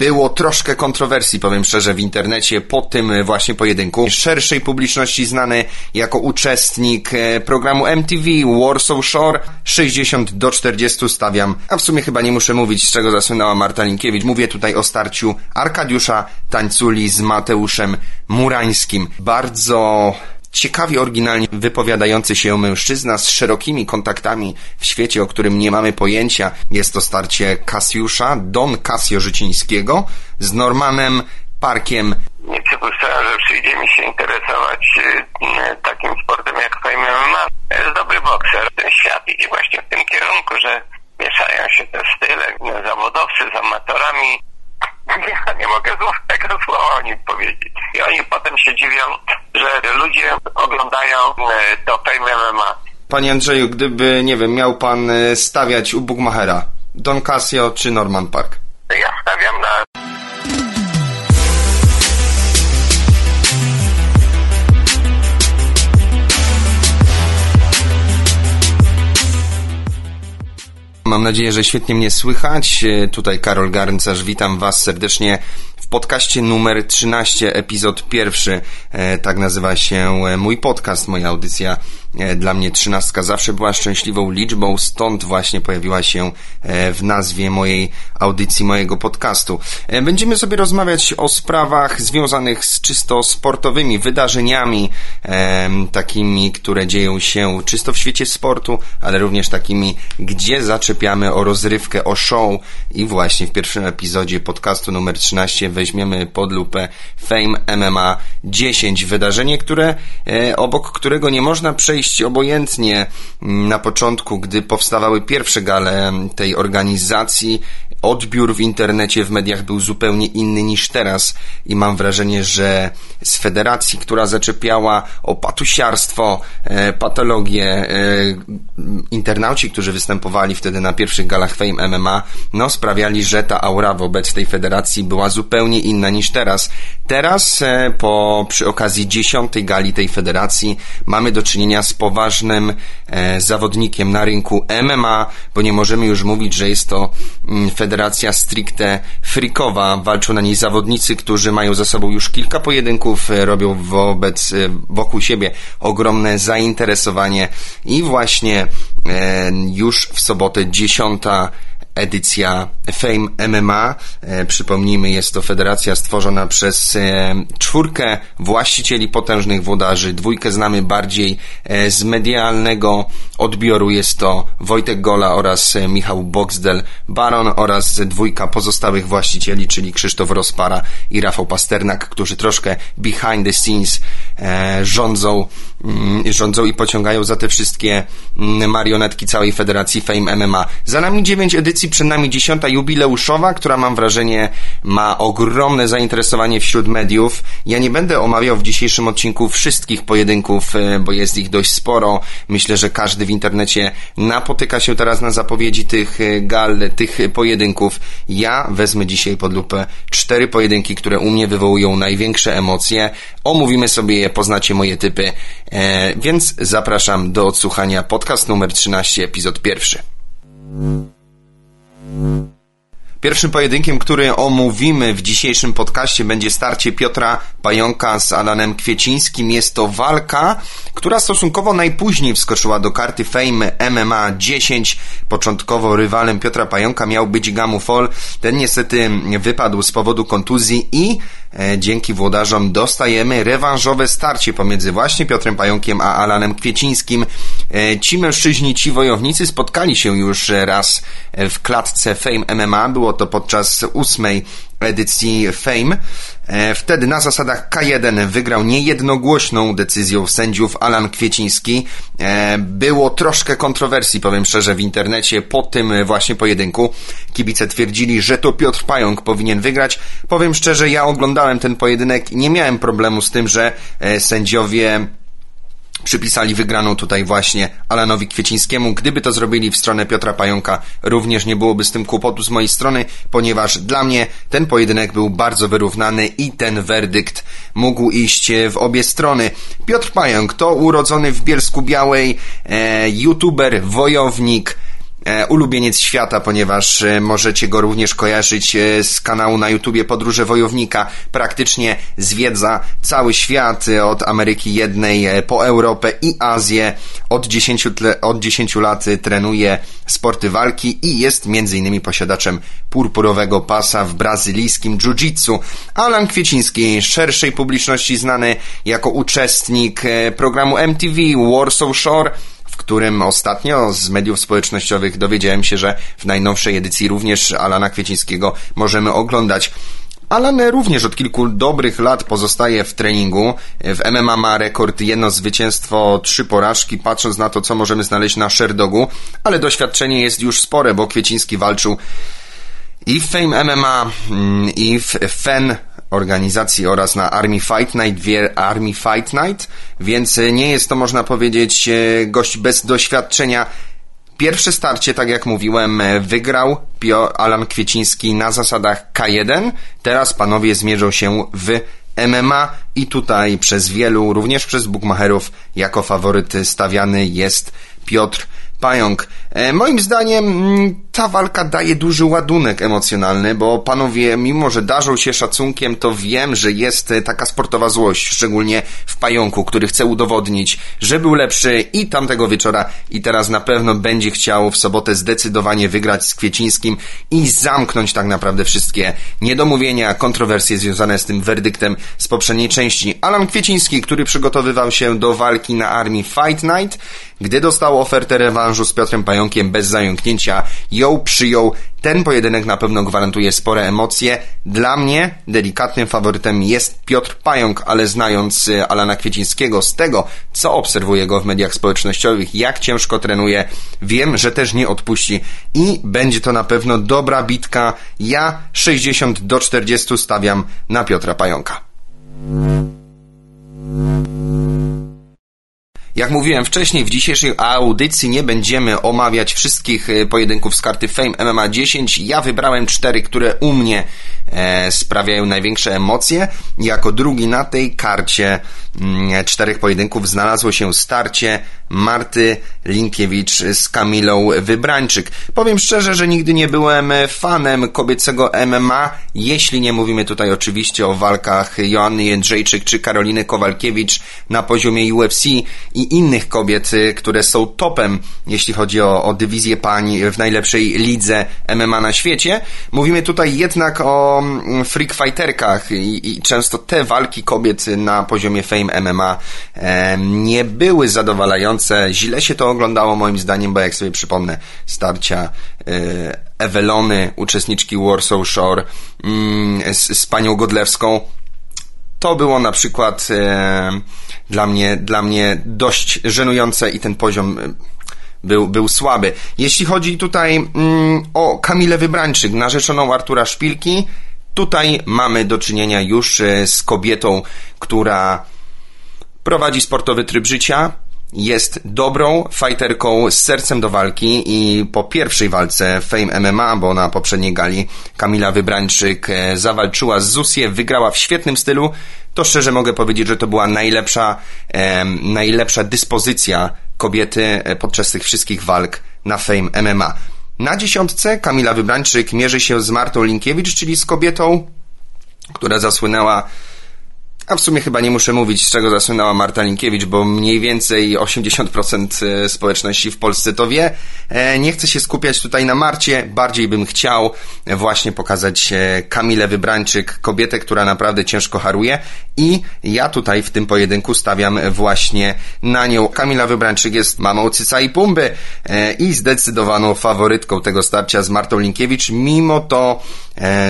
Było troszkę kontrowersji, powiem szczerze, w internecie po tym właśnie pojedynku. Szerszej publiczności znany jako uczestnik e, programu MTV Warsaw Shore 60 do 40 stawiam, a w sumie chyba nie muszę mówić, z czego zasłynęła Marta Linkiewicz. Mówię tutaj o starciu Arkadiusza Tańculi z Mateuszem Murańskim. Bardzo ciekawie oryginalnie wypowiadający się mężczyzna z szerokimi kontaktami w świecie, o którym nie mamy pojęcia. Jest to starcie Kasiusza, Don Casio Życińskiego z Normanem Parkiem. Nie przypuszczałem, że przyjdzie mi się interesować y, takim sportem jak Fame MMA. Jest dobry bokser. Ten świat idzie właśnie w tym kierunku, że mieszają się te style, zawodowcy z amatorami. Ja nie mogę złego słowa o nim powiedzieć. I oni potem się dziwią, że ludzie oglądają e, to Fame MMA. Panie Andrzeju, gdyby, nie wiem, miał pan e, stawiać u Bugmachera, Don Casio czy Norman Park? Mam nadzieję, że świetnie mnie słychać. E, tutaj Karol Garncarz, witam Was serdecznie podcaście numer 13, epizod pierwszy. E, tak nazywa się e, mój podcast, moja audycja E, dla mnie trzynastka zawsze była szczęśliwą liczbą, stąd właśnie pojawiła się w nazwie mojej audycji, mojego podcastu. Będziemy sobie rozmawiać o sprawach związanych z czysto sportowymi wydarzeniami, takimi, które dzieją się czysto w świecie sportu, ale również takimi, gdzie zaczepiamy o rozrywkę, o show i właśnie w pierwszym epizodzie podcastu numer 13 weźmiemy pod lupę Fame MMA 10, wydarzenie, które obok którego nie można przejść obojętnie na początku, gdy powstawały pierwsze gale tej organizacji. Odbiór w internecie, w mediach był zupełnie inny niż teraz i mam wrażenie, że z federacji, która zaczepiała o patusiarstwo, e, patologię, e, internauci, którzy występowali wtedy na pierwszych galach Fame MMA, no sprawiali, że ta aura wobec tej federacji była zupełnie inna niż teraz. Teraz, e, po, przy okazji dziesiątej gali tej federacji, mamy do czynienia z poważnym e, zawodnikiem na rynku MMA, bo nie możemy już mówić, że jest to mm, federacja stricte freakowa. Walczą na niej zawodnicy, którzy mają za sobą już kilka pojedynków, e, robią wobec, e, wokół siebie ogromne zainteresowanie i właśnie już w sobotę dziesiąta edycja Fame MMA. E, przypomnijmy, jest to federacja stworzona przez e, czwórkę właścicieli potężnych włodarzy. Dwójkę znamy bardziej e, z medialnego odbioru. Jest to Wojtek Gola oraz Michał Boxdel Baron oraz dwójka pozostałych właścicieli, czyli Krzysztof Rozpara i Rafał Pasternak, którzy troszkę behind the scenes rządzą, mm, rządzą i pociągają za te wszystkie mm, marionetki całej federacji Fame MMA. Za nami dziewięć edycji przed nami dziesiąta jubileuszowa, która mam wrażenie ma ogromne zainteresowanie wśród mediów. Ja nie będę omawiał w dzisiejszym odcinku wszystkich pojedynków, e, bo jest ich dość sporo. Myślę, że każdy w internecie napotyka się teraz na zapowiedzi tych e, gal, tych pojedynków. Ja wezmę dzisiaj pod lupę cztery pojedynki, które u mnie wywołują największe emocje. Omówimy sobie je, poznacie moje typy, e, więc zapraszam do odsłuchania podcast numer 13, epizod pierwszy. Pierwszym pojedynkiem, który omówimy w dzisiejszym podcaście będzie starcie Piotra Pająka z Alanem Kwiecińskim. Jest to walka, która stosunkowo najpóźniej wskoczyła do karty Fame MMA 10. Początkowo rywalem Piotra Pająka miał być Gamu Fall. Ten niestety wypadł z powodu kontuzji i dzięki włodarzom dostajemy rewanżowe starcie pomiędzy właśnie Piotrem Pająkiem a Alanem Kwiecińskim. E, ci mężczyźni, ci wojownicy spotkali się już raz w klatce Fame MMA. Było to podczas ósmej edycji Fame. E, wtedy na zasadach K1 wygrał niejednogłośną decyzją sędziów Alan Kwieciński. E, było troszkę kontrowersji, powiem szczerze, w internecie po tym właśnie pojedynku. Kibice twierdzili, że to Piotr Pająk powinien wygrać. Powiem szczerze, ja oglądałem ten pojedynek i nie miałem problemu z tym, że e, sędziowie przypisali wygraną tutaj właśnie Alanowi Kwiecińskiemu. Gdyby to zrobili w stronę Piotra Pająka, również nie byłoby z tym kłopotu z mojej strony, ponieważ dla mnie ten pojedynek był bardzo wyrównany i ten werdykt mógł iść w obie strony. Piotr Pająk to urodzony w Bielsku Białej, e, youtuber, wojownik, ulubieniec świata, ponieważ e, możecie go również kojarzyć e, z kanału na YouTubie Podróże Wojownika. Praktycznie zwiedza cały świat od Ameryki Jednej po Europę i Azję. Od 10, od 10 lat trenuje sporty walki i jest innymi posiadaczem purpurowego pasa w brazylijskim jiu-jitsu. Alan Kwieciński, szerszej publiczności znany jako uczestnik programu MTV Warsaw Shore, którym ostatnio z mediów społecznościowych dowiedziałem się, że w najnowszej edycji również Alana Kwiecińskiego możemy oglądać. Alan również od kilku dobrych lat pozostaje w treningu. W MMA ma rekord jedno zwycięstwo, trzy porażki, patrząc na to, co możemy znaleźć na Sherdogu, ale doświadczenie jest już spore, bo Kwieciński walczył i w Fame MMA, mm, i w FEN organizacji oraz na Army Fight Night, Army Fight Night, więc e, nie jest to, można powiedzieć, e, gość bez doświadczenia. Pierwsze starcie, tak jak mówiłem, e, wygrał Pio Alan Kwieciński na zasadach K1. Teraz panowie zmierzą się w MMA i tutaj przez wielu, również przez bookmacherów, jako faworyt stawiany jest Piotr Pająk. E, moim zdaniem mm, ta walka daje duży ładunek emocjonalny, bo panowie, mimo że darzą się szacunkiem, to wiem, że jest e, taka sportowa złość, szczególnie w Pająku, który chce udowodnić, że był lepszy i tamtego wieczora i teraz na pewno będzie chciał w sobotę zdecydowanie wygrać z Kwiecińskim i zamknąć tak naprawdę wszystkie niedomówienia, kontrowersje związane z tym werdyktem z poprzedniej części. Alan Kwieciński, który przygotowywał się do walki na armii Fight Night, gdy dostał ofertę rewanżu z Piotrem Pająkiem bez zająknięcia, ją przyjął. Ten pojedynek na pewno gwarantuje spore emocje. Dla mnie delikatnym faworytem jest Piotr Pająk, ale znając y, Alana Kwiecińskiego z tego, co obserwuję go w mediach społecznościowych, jak ciężko trenuje, wiem, że też nie odpuści i będzie to na pewno dobra bitka. Ja 60 do 40 stawiam na Piotra Pająka. Jak mówiłem wcześniej, w dzisiejszej audycji nie będziemy omawiać wszystkich e, pojedynków z karty Fame MMA 10. Ja wybrałem cztery, które u mnie e, sprawiają największe emocje. Jako drugi na tej karcie mm, czterech pojedynków znalazło się starcie Marty Linkiewicz z Kamilą Wybrańczyk. Powiem szczerze, że nigdy nie byłem fanem kobiecego MMA, jeśli nie mówimy tutaj oczywiście o walkach Joanny Jędrzejczyk czy Karoliny Kowalkiewicz na poziomie UFC innych kobiet, które są topem, jeśli chodzi o, o dywizję pań w najlepszej lidze MMA na świecie. Mówimy tutaj jednak o mm, freak fighterkach i, i często te walki kobiet na poziomie Fame MMA e, nie były zadowalające Źle się to oglądało moim zdaniem, bo jak sobie przypomnę starcia e, Ewelony, uczestniczki Warsaw Shore mm, z, z panią Godlewską, to było na przykład e, dla mnie, dla mnie dość żenujące i ten poziom e, był, był słaby. Jeśli chodzi tutaj mm, o Kamilę Wybrańczyk, narzeczoną Artura Szpilki, tutaj mamy do czynienia już z kobietą, która prowadzi sportowy tryb życia, jest dobrą fighterką z sercem do walki i po pierwszej walce Fame MMA, bo na poprzedniej gali Kamila Wybrańczyk e, zawalczyła z Zusie, wygrała w świetnym stylu, to szczerze mogę powiedzieć, że to była najlepsza, e, najlepsza dyspozycja kobiety e, podczas tych wszystkich walk na Fame MMA. Na dziesiątce Kamila Wybrańczyk mierzy się z Martą Linkiewicz, czyli z kobietą, która zasłynęła a w sumie chyba nie muszę mówić, z czego zasłynęła Marta Linkiewicz, bo mniej więcej 80% e, społeczności w Polsce to wie. E, nie chcę się skupiać tutaj na Marcie, bardziej bym chciał właśnie pokazać e, Kamilę Wybrańczyk, kobietę, która naprawdę ciężko haruje i ja tutaj w tym pojedynku stawiam właśnie na nią. Kamila Wybrańczyk jest mamą Cyca i Pumby i zdecydowaną faworytką tego starcia z Martą Linkiewicz, mimo to,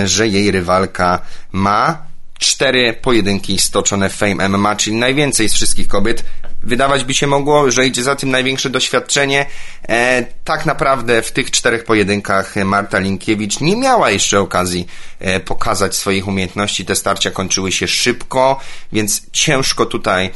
że jej rywalka ma cztery pojedynki stoczone w Fame MMA, czyli najwięcej z wszystkich kobiet. Wydawać by się mogło, że idzie za tym największe doświadczenie. E, tak naprawdę w tych czterech pojedynkach Marta Linkiewicz nie miała jeszcze okazji e, pokazać swoich umiejętności. Te starcia kończyły się szybko, więc ciężko tutaj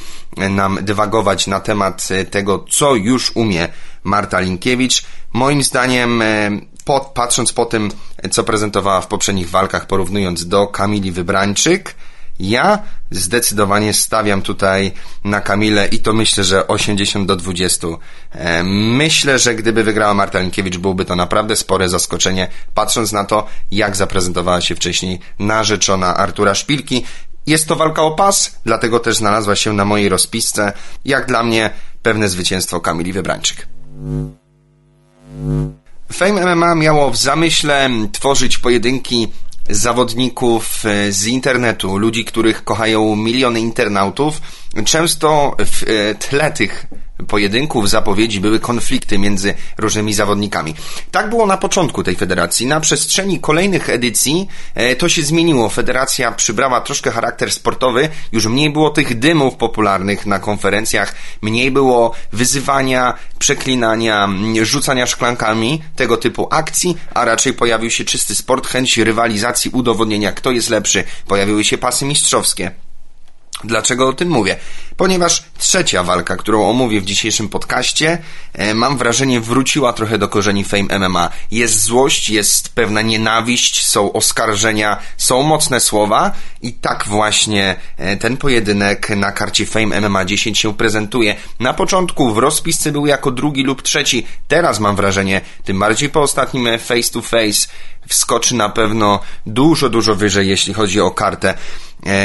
nam dywagować na temat tego, co już umie Marta Linkiewicz. Moim zdaniem e, po, patrząc po tym, co prezentowała w poprzednich walkach, porównując do Kamili Wybrańczyk, Ja zdecydowanie stawiam tutaj na Kamilę i to myślę, że 80 do 20. E, myślę, że gdyby wygrała Marta Linkiewicz, byłoby to naprawdę spore zaskoczenie, patrząc na to, jak zaprezentowała się wcześniej narzeczona Artura Szpilki. Jest to walka o pas, dlatego też znalazła się na mojej rozpisce. Jak dla mnie pewne zwycięstwo Kamili Wybrańczyk. Fame MMA miało w zamyśle tworzyć pojedynki zawodników e, z internetu, ludzi, których kochają miliony internautów. Często w e, tle tych pojedynków, zapowiedzi były konflikty między różnymi zawodnikami. Tak było na początku tej federacji. Na przestrzeni kolejnych edycji e, to się zmieniło. Federacja przybrała troszkę charakter sportowy, już mniej było tych dymów popularnych na konferencjach, mniej było wyzywania, przeklinania, rzucania szklankami, tego typu akcji, a raczej pojawił się czysty sport, chęć rywalizacji, udowodnienia, kto jest lepszy. Pojawiły się pasy mistrzowskie. Dlaczego o tym mówię? Ponieważ trzecia walka, którą omówię w dzisiejszym podcaście, e, mam wrażenie wróciła trochę do korzeni Fame MMA. Jest złość, jest pewna nienawiść, są oskarżenia, są mocne słowa i tak właśnie e, ten pojedynek na karcie Fame MMA 10 się prezentuje. Na początku w rozpisce był jako drugi lub trzeci, teraz mam wrażenie, tym bardziej po ostatnim face to face, wskoczy na pewno dużo, dużo wyżej, jeśli chodzi o kartę e,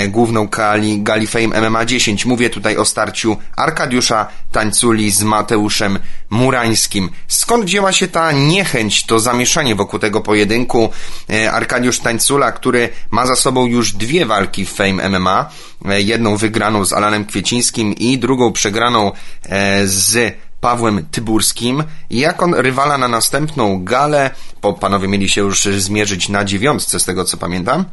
główną gali, gali Fame MMA 10. Mówię tutaj o starciu Arkadiusza Tańculi z Mateuszem Murańskim. Skąd wzięła się ta niechęć, to zamieszanie wokół tego pojedynku? E, Arkadiusz Tańcula, który ma za sobą już dwie walki w Fame MMA, e, jedną wygraną z Alanem Kwiecińskim i drugą przegraną e, z Pawłem Tyburskim. Jak on rywala na następną galę, bo panowie mieli się już zmierzyć na dziewiątce, z tego co pamiętam,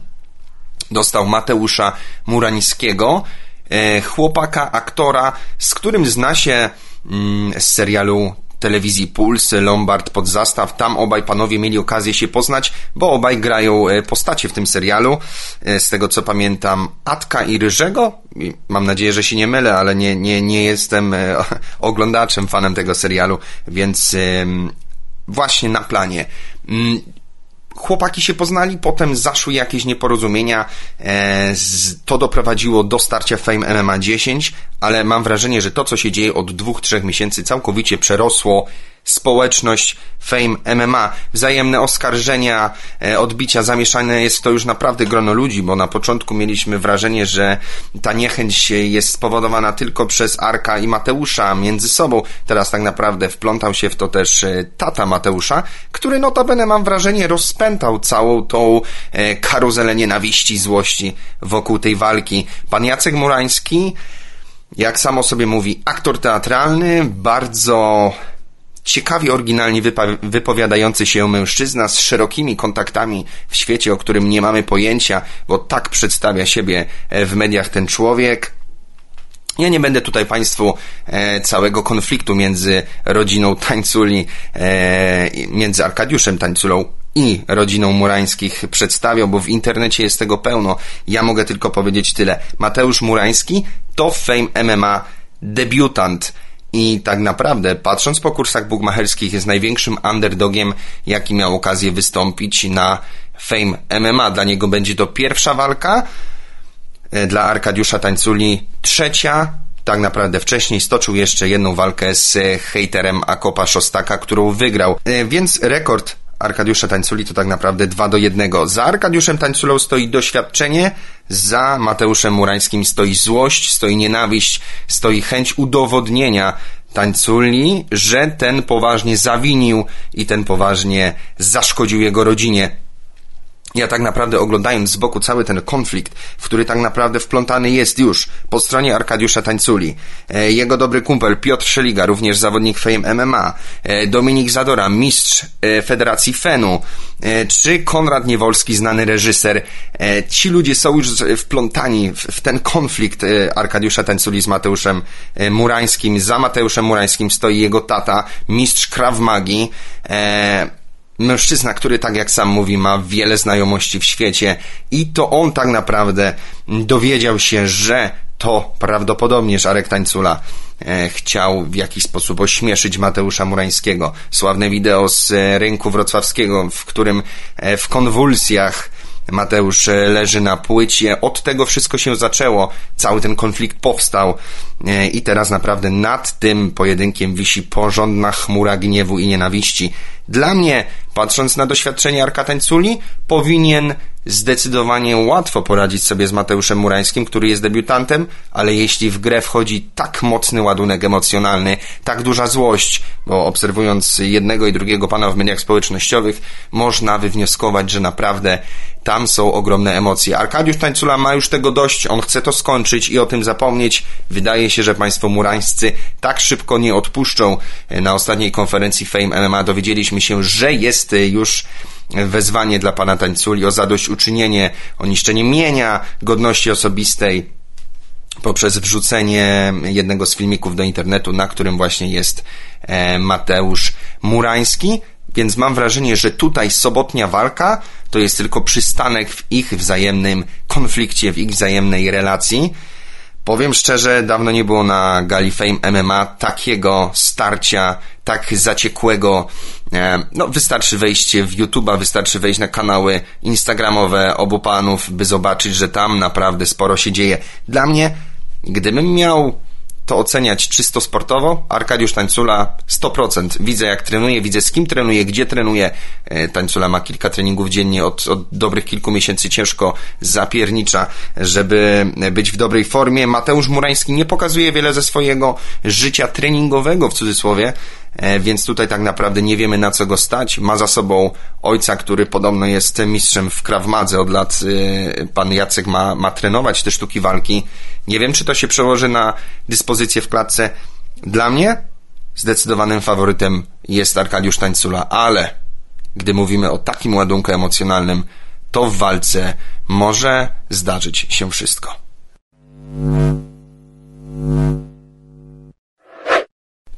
dostał Mateusza Murańskiego, e, chłopaka, aktora, z którym zna się mm, z serialu telewizji Puls, Lombard pod zastaw. Tam obaj panowie mieli okazję się poznać, bo obaj grają e, postacie w tym serialu. E, z tego co pamiętam, Atka i Ryżego. Mam nadzieję, że się nie mylę, ale nie, nie, nie jestem oglądaczem, fanem tego serialu, więc właśnie na planie. Chłopaki się poznali, potem zaszły jakieś nieporozumienia, e, to doprowadziło do starcia Fame MMA 10, ale mam wrażenie, że to, co się dzieje od dwóch, trzech miesięcy, całkowicie przerosło społeczność Fame MMA. Wzajemne oskarżenia, e, odbicia, zamieszane jest to już naprawdę grono ludzi, bo na początku mieliśmy wrażenie, że ta niechęć jest spowodowana tylko przez Arka i Mateusza między sobą. Teraz tak naprawdę wplątał się w to też e, tata Mateusza, który notabene mam wrażenie rozpętał całą tą e, karuzelę nienawiści, złości wokół tej walki. Pan Jacek Murański jak samo sobie mówi, aktor teatralny, bardzo ciekawie oryginalnie wypowiadający się mężczyzna z szerokimi kontaktami w świecie, o którym nie mamy pojęcia, bo tak przedstawia siebie e, w mediach ten człowiek. Ja nie będę tutaj Państwu e, całego konfliktu między rodziną Tańculi, e, między Arkadiuszem Tańculą i rodziną Murańskich przedstawiał, bo w internecie jest tego pełno. Ja mogę tylko powiedzieć tyle. Mateusz Murański to Fame MMA debiutant. I tak naprawdę, patrząc po kursach bugmacherskich, jest największym underdogiem, jaki miał okazję wystąpić na Fame MMA. Dla niego będzie to pierwsza walka, e, dla Arkadiusza Tańculi trzecia. Tak naprawdę wcześniej stoczył jeszcze jedną walkę z hejterem Akopa Szostaka, którą wygrał. E, więc rekord Arkadiusza Tańculi to tak naprawdę 2 do 1. Za Arkadiuszem Tańculą stoi doświadczenie, za Mateuszem Murańskim stoi złość, stoi nienawiść, stoi chęć udowodnienia Tańculi, że ten poważnie zawinił i ten poważnie zaszkodził jego rodzinie ja tak naprawdę oglądając z boku cały ten konflikt, w który tak naprawdę wplątany jest już po stronie Arkadiusza Tańculi, e, jego dobry kumpel Piotr Szeliga, również zawodnik Fame MMA, e, Dominik Zadora, mistrz e, Federacji Fenu, czy Konrad Niewolski, znany reżyser. Ci ludzie są już wplątani w ten konflikt Arkadiusza Tańculi z Mateuszem Murańskim. Za Mateuszem Murańskim stoi jego tata, mistrz Krav Magi mężczyzna, który tak jak sam mówi, ma wiele znajomości w świecie i to on tak naprawdę dowiedział się, że to prawdopodobnie Arek Tańcula e, chciał w jakiś sposób ośmieszyć Mateusza Murańskiego. Sławne wideo z e, rynku wrocławskiego, w którym e, w konwulsjach Mateusz leży na płycie. Od tego wszystko się zaczęło. Cały ten konflikt powstał i teraz naprawdę nad tym pojedynkiem wisi porządna chmura gniewu i nienawiści. Dla mnie, patrząc na doświadczenie Arka Tańculi, powinien zdecydowanie łatwo poradzić sobie z Mateuszem Murańskim, który jest debiutantem, ale jeśli w grę wchodzi tak mocny ładunek emocjonalny, tak duża złość, bo obserwując jednego i drugiego pana w mediach społecznościowych, można wywnioskować, że naprawdę tam są ogromne emocje. Arkadiusz Tańcula ma już tego dość, on chce to skończyć i o tym zapomnieć. Wydaje się, że państwo murańscy tak szybko nie odpuszczą. Na ostatniej konferencji Fame MMA dowiedzieliśmy się, że jest już wezwanie dla pana Tańculi o zadośćuczynienie, o niszczenie mienia, godności osobistej poprzez wrzucenie jednego z filmików do internetu, na którym właśnie jest e, Mateusz Murański. Więc mam wrażenie, że tutaj sobotnia walka to jest tylko przystanek w ich wzajemnym konflikcie, w ich wzajemnej relacji. Powiem szczerze, dawno nie było na gali Fame MMA takiego starcia, tak zaciekłego. E, no, wystarczy wejść w YouTube'a, wystarczy wejść na kanały instagramowe obu panów, by zobaczyć, że tam naprawdę sporo się dzieje. Dla mnie, gdybym miał to oceniać czysto sportowo. Arkadiusz Tańcula 100%. Widzę jak trenuje, widzę z kim trenuje, gdzie trenuje. E, Tańcula ma kilka treningów dziennie, od, od dobrych kilku miesięcy ciężko zapiernicza, żeby być w dobrej formie. Mateusz Murański nie pokazuje wiele ze swojego życia treningowego w cudzysłowie, e, więc tutaj tak naprawdę nie wiemy na co go stać. Ma za sobą ojca, który podobno jest mistrzem w Krav Madze od lat. E, pan Jacek ma, ma trenować te sztuki walki. Nie wiem, czy to się przełoży na dyspozycję w klatce. Dla mnie zdecydowanym faworytem jest Arkadiusz Tańcula, ale gdy mówimy o takim ładunku emocjonalnym, to w walce może zdarzyć się wszystko.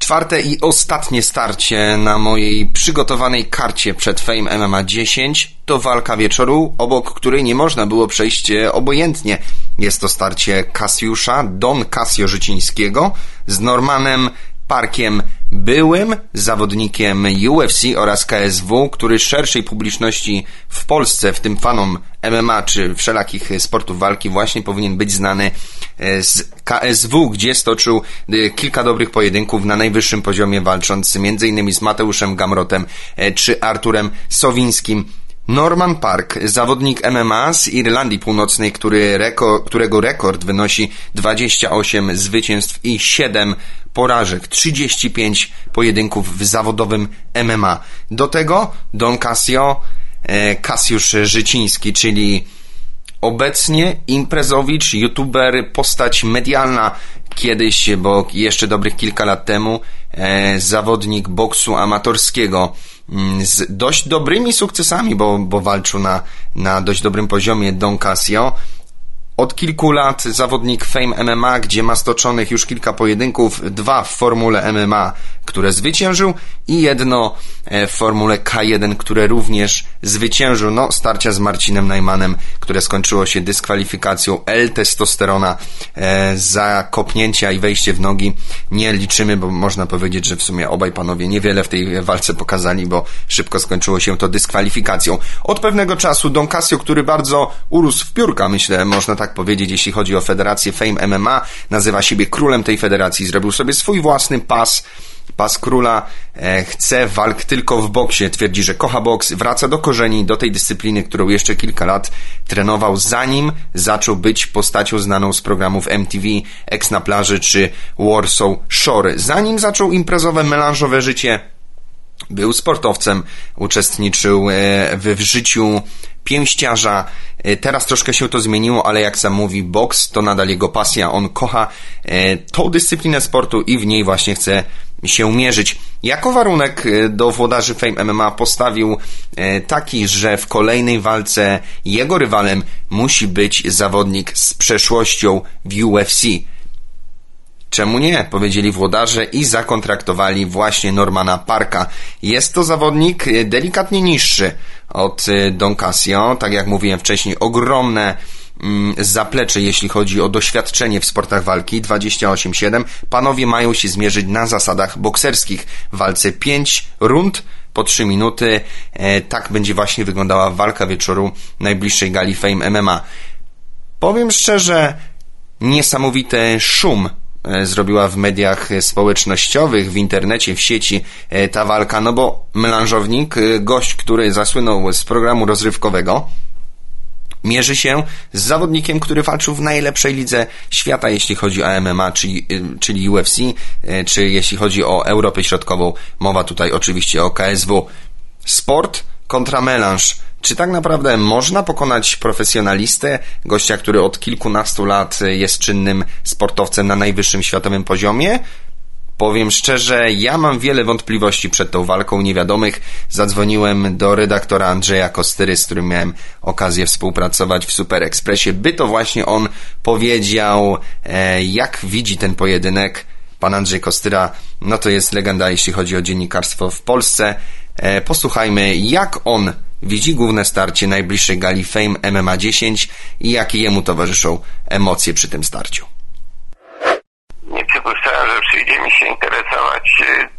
Czwarte i ostatnie starcie na mojej przygotowanej karcie przed Fame MMA 10 to walka wieczoru, obok której nie można było przejść obojętnie. Jest to starcie Kasiusza, Don Casio Życińskiego z Normanem Parkiem byłym zawodnikiem UFC oraz KSW, który szerszej publiczności w Polsce, w tym fanom MMA czy wszelakich sportów walki właśnie powinien być znany e, z KSW, gdzie stoczył e, kilka dobrych pojedynków na najwyższym poziomie walcząc m.in. z Mateuszem Gamrotem e, czy Arturem Sowińskim. Norman Park, zawodnik MMA z Irlandii Północnej, który reko, którego rekord wynosi 28 zwycięstw i 7 porażek, 35 pojedynków w zawodowym MMA. Do tego Don Casio, e, Kasiusz Życiński, czyli obecnie imprezowicz, youtuber, postać medialna, kiedyś, bo jeszcze dobrych kilka lat temu, e, zawodnik boksu amatorskiego mm, z dość dobrymi sukcesami, bo, bo walczył na, na dość dobrym poziomie Don Casio. Od kilku lat zawodnik Fame MMA, gdzie ma stoczonych już kilka pojedynków, dwa w formule MMA, które zwyciężył i jedno e, w formule K1, które również zwyciężył. No, starcia z Marcinem Najmanem, które skończyło się dyskwalifikacją L-testosterona e, za kopnięcia i wejście w nogi. Nie liczymy, bo można powiedzieć, że w sumie obaj panowie niewiele w tej walce pokazali, bo szybko skończyło się to dyskwalifikacją. Od pewnego czasu Don Casio, który bardzo urósł w piórka, myślę, można tak powiedzieć, jeśli chodzi o federację Fame MMA, nazywa siebie królem tej federacji, zrobił sobie swój własny pas, Pas Króla e, chce walk tylko w boksie. Twierdzi, że kocha boks, wraca do korzeni, do tej dyscypliny, którą jeszcze kilka lat trenował, zanim zaczął być postacią znaną z programów MTV, Ex na plaży czy Warsaw Shore. Zanim zaczął imprezowe, melanżowe życie, był sportowcem, uczestniczył e, w życiu pięściarza. E, teraz troszkę się to zmieniło, ale jak sam mówi, boks to nadal jego pasja. On kocha tą dyscyplinę sportu i w niej właśnie chce się mierzyć. Jako warunek e, do włodarzy Fame MMA postawił e, taki, że w kolejnej walce jego rywalem musi być zawodnik z przeszłością w UFC. Czemu nie? Powiedzieli włodarze i zakontraktowali właśnie Normana Parka. Jest to zawodnik e, delikatnie niższy od Don Casio. Tak jak mówiłem wcześniej, ogromne zaplecze, jeśli chodzi o doświadczenie w sportach walki 28-7. Panowie mają się zmierzyć na zasadach bokserskich. W walce 5 rund po 3 minuty. Tak będzie właśnie wyglądała walka wieczoru najbliższej gali Fame MMA. Powiem szczerze, niesamowity szum E, zrobiła w mediach społecznościowych, w internecie, w sieci e, ta walka, no bo melanżownik, e, gość, który zasłynął z programu rozrywkowego, mierzy się z zawodnikiem, który walczył w najlepszej lidze świata, jeśli chodzi o MMA, czyli, czyli UFC, czy jeśli chodzi o Europę Środkową. Mowa tutaj oczywiście o KSW. Sport kontra melanż czy tak naprawdę można pokonać profesjonalistę, gościa, który od kilkunastu lat jest czynnym sportowcem na najwyższym światowym poziomie? Powiem szczerze, ja mam wiele wątpliwości przed tą walką niewiadomych. Zadzwoniłem do redaktora Andrzeja Kostyry, z którym miałem okazję współpracować w Super Expressie, by to właśnie on powiedział, e, jak widzi ten pojedynek. Pan Andrzej Kostyra, no to jest legenda, jeśli chodzi o dziennikarstwo w Polsce. E, posłuchajmy, jak on widzi główne starcie najbliższej gali Fame MMA 10 i jakie jemu towarzyszą emocje przy tym starciu. Nie przypuszczałem, że przyjdzie mi się interesować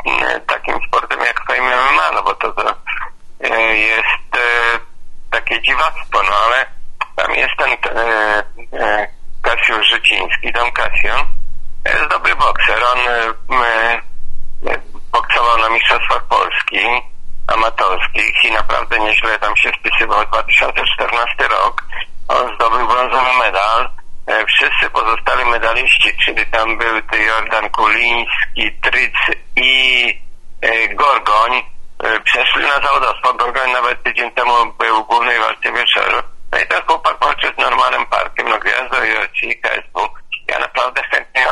e, takim sportem jak Fame MMA, no bo to, to e, jest takie dziwactwo, no ale tam jest ten Kasiusz Życiński, Don Kasio, jest dobry bokser, on boksował na Mistrzostwach Polski, amatorskich i naprawdę nieźle tam się spisywał. 2014 rok on zdobył brązowy medal. E, wszyscy pozostali medaliści, czyli tam był Jordan Kuliński, Tryc i e, Gorgoń, e, przeszli na zawodowstwo. Gorgoń nawet tydzień temu był w głównej walce wieczoru. No i ten chłopak walczy z normalnym parkiem, no gwiazdo i KSW. Ja naprawdę chętnie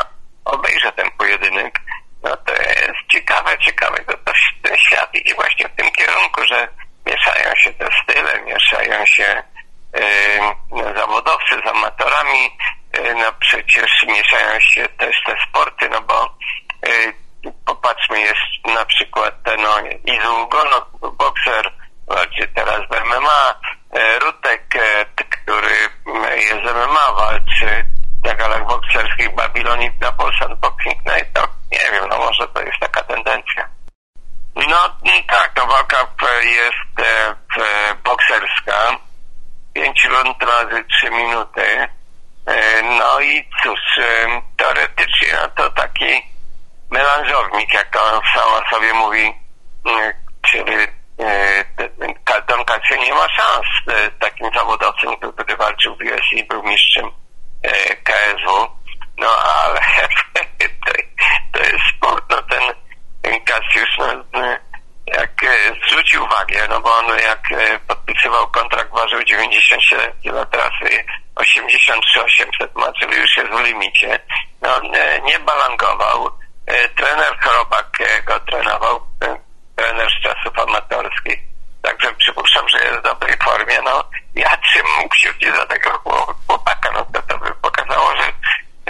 obejrzę ten pojedynek. No to jest ciekawe, ciekawe. To, to, ten świat idzie właśnie w tym kierunku, że mieszają się te style, mieszają się y, zawodowcy z amatorami, y, no przecież mieszają się też te sporty, no bo y, popatrzmy, jest na przykład ten no, Izu Ugono, bokser, walczy teraz w MMA, y, Rutek, y, który jest w MMA, walczy na galach bokserskich Babilonii na Polsat Boxing Night, to nie wiem, no może to jest taka tendencja. No tak, no walka jest e, bokserska, 5 rund razy 3 minuty, e, no i cóż, e, teoretycznie no to taki melanżownik, jak on sama sobie mówi, czyli Don Casio nie ma szans takim zawodowcem, który walczył w UFC, był mistrzem KSW, no ale to, to jest sport, no ten, ten Kasiusz, no, jak e, zwrócił uwagę, no bo on jak e, podpisywał kontrakt ważył 97 kg, teraz 83 800 ma, czyli już jest w limicie. No, e, nie balangował. Trener Chorobak go trenował, trener z czasów amatorskich. Także przypuszczam, że jest w dobrej formie. No, ja trzymam kciuki za tego chłopaka, no to, to by pokazało, że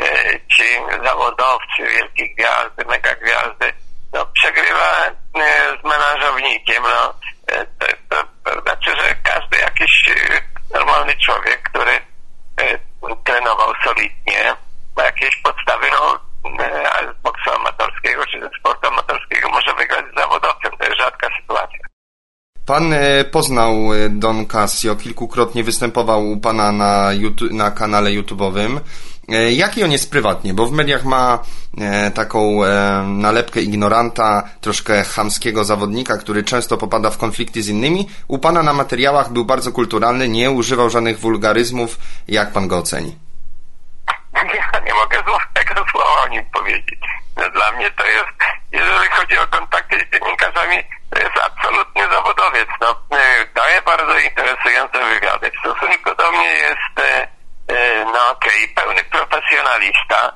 e, ci zawodowcy, wielkie gwiazdy, mega gwiazdy, no przegrywa e, z menażownikiem, no e, to, to, to, znaczy, że każdy jakiś e, normalny człowiek, który e, trenował solidnie, ma jakieś podstawy, no e, z boksu amatorskiego czy ze sportu amatorskiego może wygrać z zawodowcem, to jest rzadka sytuacja. Pan e, poznał e, Don Casio, kilkukrotnie występował u Pana na, YouTube, na kanale YouTube'owym. E, jaki on jest prywatnie? Bo w mediach ma taką nalepkę ignoranta, troszkę chamskiego zawodnika, który często popada w konflikty z innymi. U Pana na materiałach był bardzo kulturalny, nie używał żadnych wulgaryzmów. Jak Pan go oceni? Ja nie mogę złego słowa o nim powiedzieć. Dla mnie to jest, jeżeli chodzi o kontakty z dziennikarzami, to jest absolutnie zawodowiec. No, y, daje bardzo interesujące wywiady. W stosunku do mnie jest, y, y, no okej, okay, pełny profesjonalista.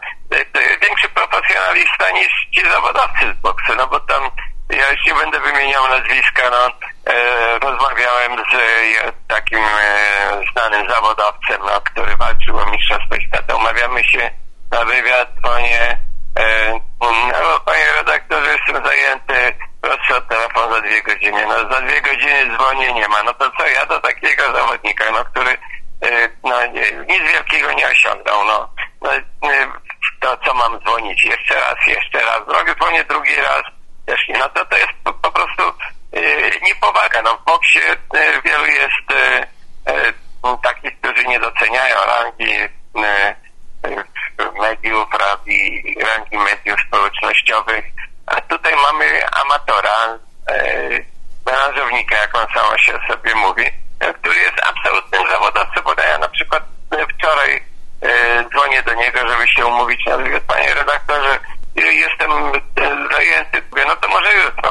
Większy profesjonalista niż ci zawodowcy z boksu, no bo tam ja już nie będę wymieniał nazwiska, no rozmawiałem z takim znanym zawodowcem, no, który walczył o Mistrzostwo Świata. Umawiamy się na wywiad, panie, no, panie redaktorze, jestem zajęty, proszę o telefon za dwie godziny. No za dwie godziny dzwonię, nie ma. No to co ja do takiego zawodnika, no który y, no, nic wielkiego nie osiągnął, no. no y, to co mam dzwonić? Jeszcze raz, jeszcze raz. Drogę dzwonię drugi raz. No to to jest po, po prostu nie powaga. No w boksie wielu jest takich, którzy nie doceniają rangi mediów, rangi, rangi mediów a tutaj mamy amatora, menażownika, jak on sama się sobie mówi, który jest absolutnym zawodowcem, bo ja na przykład wczoraj dzwonię do niego, żeby się umówić na. Panie redaktorze, jestem zajęty. No to może jutro.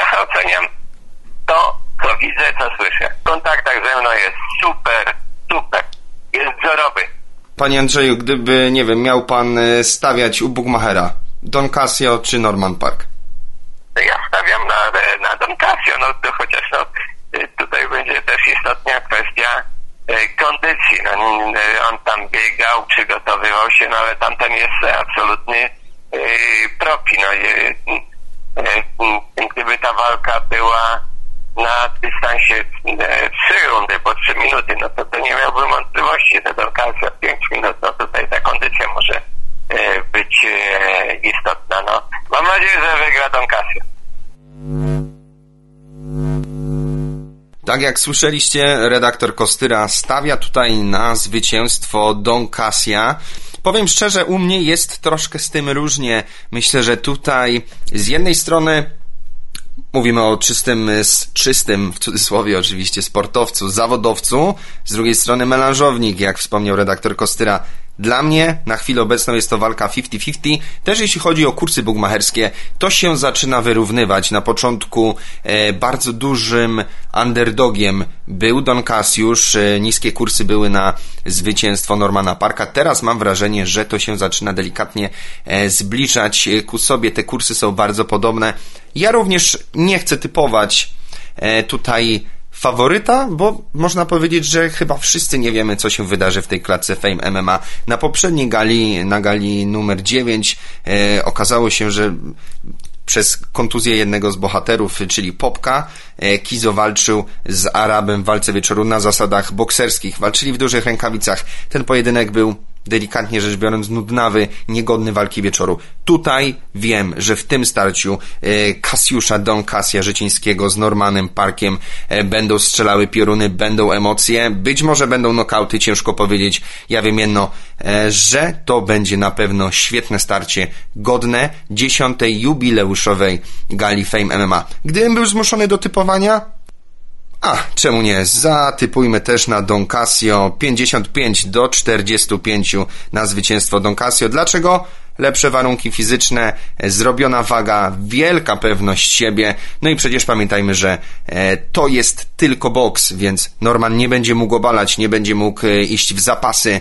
Ja oceniam to, co widzę, co słyszę. W kontaktach ze mną jest super, super jest wzorowy. Panie Andrzeju, gdyby, nie wiem, miał pan e, stawiać u Bugmachera, Don Casio czy Norman Park? Ja stawiam na, na Don Casio, no to chociaż no, e, tutaj będzie też istotna kwestia e, kondycji. No, on tam biegał, przygotowywał się, no ale tamten jest absolutny profi. No, gdyby ta walka była na dystansie e, 3 rundy po 3 minuty, no to, to nie miałbym wątpliwości, że do końca 5 minut, no tutaj ta kondycja może e, być e, istotna. No. Mam nadzieję, że wygra Don. Tak jak słyszeliście, redaktor Kostyra stawia tutaj na zwycięstwo Don Cassia. Powiem szczerze, u mnie jest troszkę z tym różnie. Myślę, że tutaj z jednej strony Mówimy o czystym, czystym, w cudzysłowie oczywiście, sportowcu, zawodowcu, z drugiej strony melanżownik, jak wspomniał redaktor Kostyra, dla mnie na chwilę obecną jest to walka 50-50. Też jeśli chodzi o kursy bugmacherskie, to się zaczyna wyrównywać. Na początku e, bardzo dużym underdogiem był Don Cassius. E, niskie kursy były na zwycięstwo Normana Parka. Teraz mam wrażenie, że to się zaczyna delikatnie e, zbliżać ku sobie. Te kursy są bardzo podobne. Ja również nie chcę typować e, tutaj faworyta, bo można powiedzieć, że chyba wszyscy nie wiemy, co się wydarzy w tej klatce Fame MMA. Na poprzedniej gali, na gali numer 9, e, okazało się, że przez kontuzję jednego z bohaterów, czyli Popka, e, Kizo walczył z Arabem w walce wieczoru na zasadach bokserskich. Walczyli w dużych rękawicach. Ten pojedynek był delikatnie rzecz biorąc, nudnawy, niegodny walki wieczoru. Tutaj wiem, że w tym starciu e, Kasiusza Don Kasia Życińskiego z Normanem Parkiem e, będą strzelały pioruny, będą emocje, być może będą nokauty, ciężko powiedzieć. Ja wiem jedno, e, że to będzie na pewno świetne starcie, godne dziesiątej jubileuszowej gali Fame MMA. Gdybym był zmuszony do typowania, A, czemu nie? Zatypujmy też na Don Casio 55 do 45 na zwycięstwo Don Casio. Dlaczego? lepsze warunki fizyczne, zrobiona waga, wielka pewność siebie. No i przecież pamiętajmy, że e, to jest tylko boks, więc Norman nie będzie mógł obalać, nie będzie mógł e, iść w zapasy.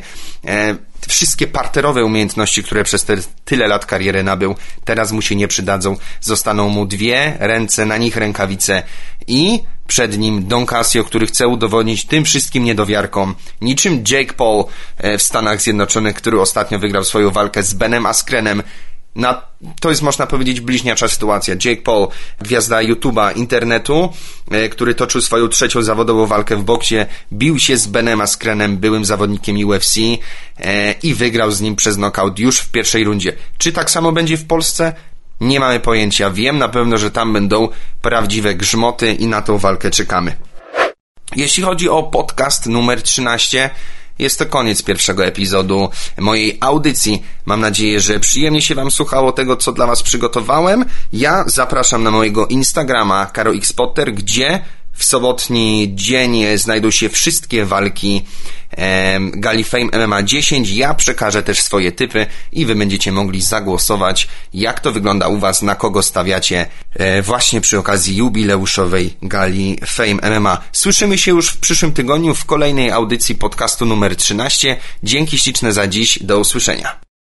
Wszystkie parterowe umiejętności, które przez te tyle lat kariery nabył, teraz mu się nie przydadzą. Zostaną mu dwie ręce, na nich rękawice i przed nim Don Casio, który chce udowodnić tym wszystkim niedowiarkom, niczym Jake Paul e, w Stanach Zjednoczonych, który ostatnio wygrał swoją walkę z Benem Askrenem, na, to jest, można powiedzieć, bliźniacza sytuacja. Jake Paul, gwiazda YouTube'a, internetu, e, który toczył swoją trzecią zawodową walkę w boksie, bił się z Benem Askrenem, byłym zawodnikiem UFC e, i wygrał z nim przez knockout już w pierwszej rundzie. Czy tak samo będzie w Polsce? Nie mamy pojęcia. Wiem na pewno, że tam będą prawdziwe grzmoty i na tą walkę czekamy. Jeśli chodzi o podcast numer 13, jest to koniec pierwszego epizodu mojej audycji. Mam nadzieję, że przyjemnie się Wam słuchało tego, co dla Was przygotowałem. Ja zapraszam na mojego Instagrama KaroXpotter, gdzie w sobotni dzień znajdą się wszystkie walki e, Gali Fame MMA 10. Ja przekażę też swoje typy i Wy będziecie mogli zagłosować, jak to wygląda u Was, na kogo stawiacie e, właśnie przy okazji jubileuszowej Gali Fame MMA. Słyszymy się już w przyszłym tygodniu w kolejnej audycji podcastu numer 13. Dzięki śliczne za dziś. Do usłyszenia.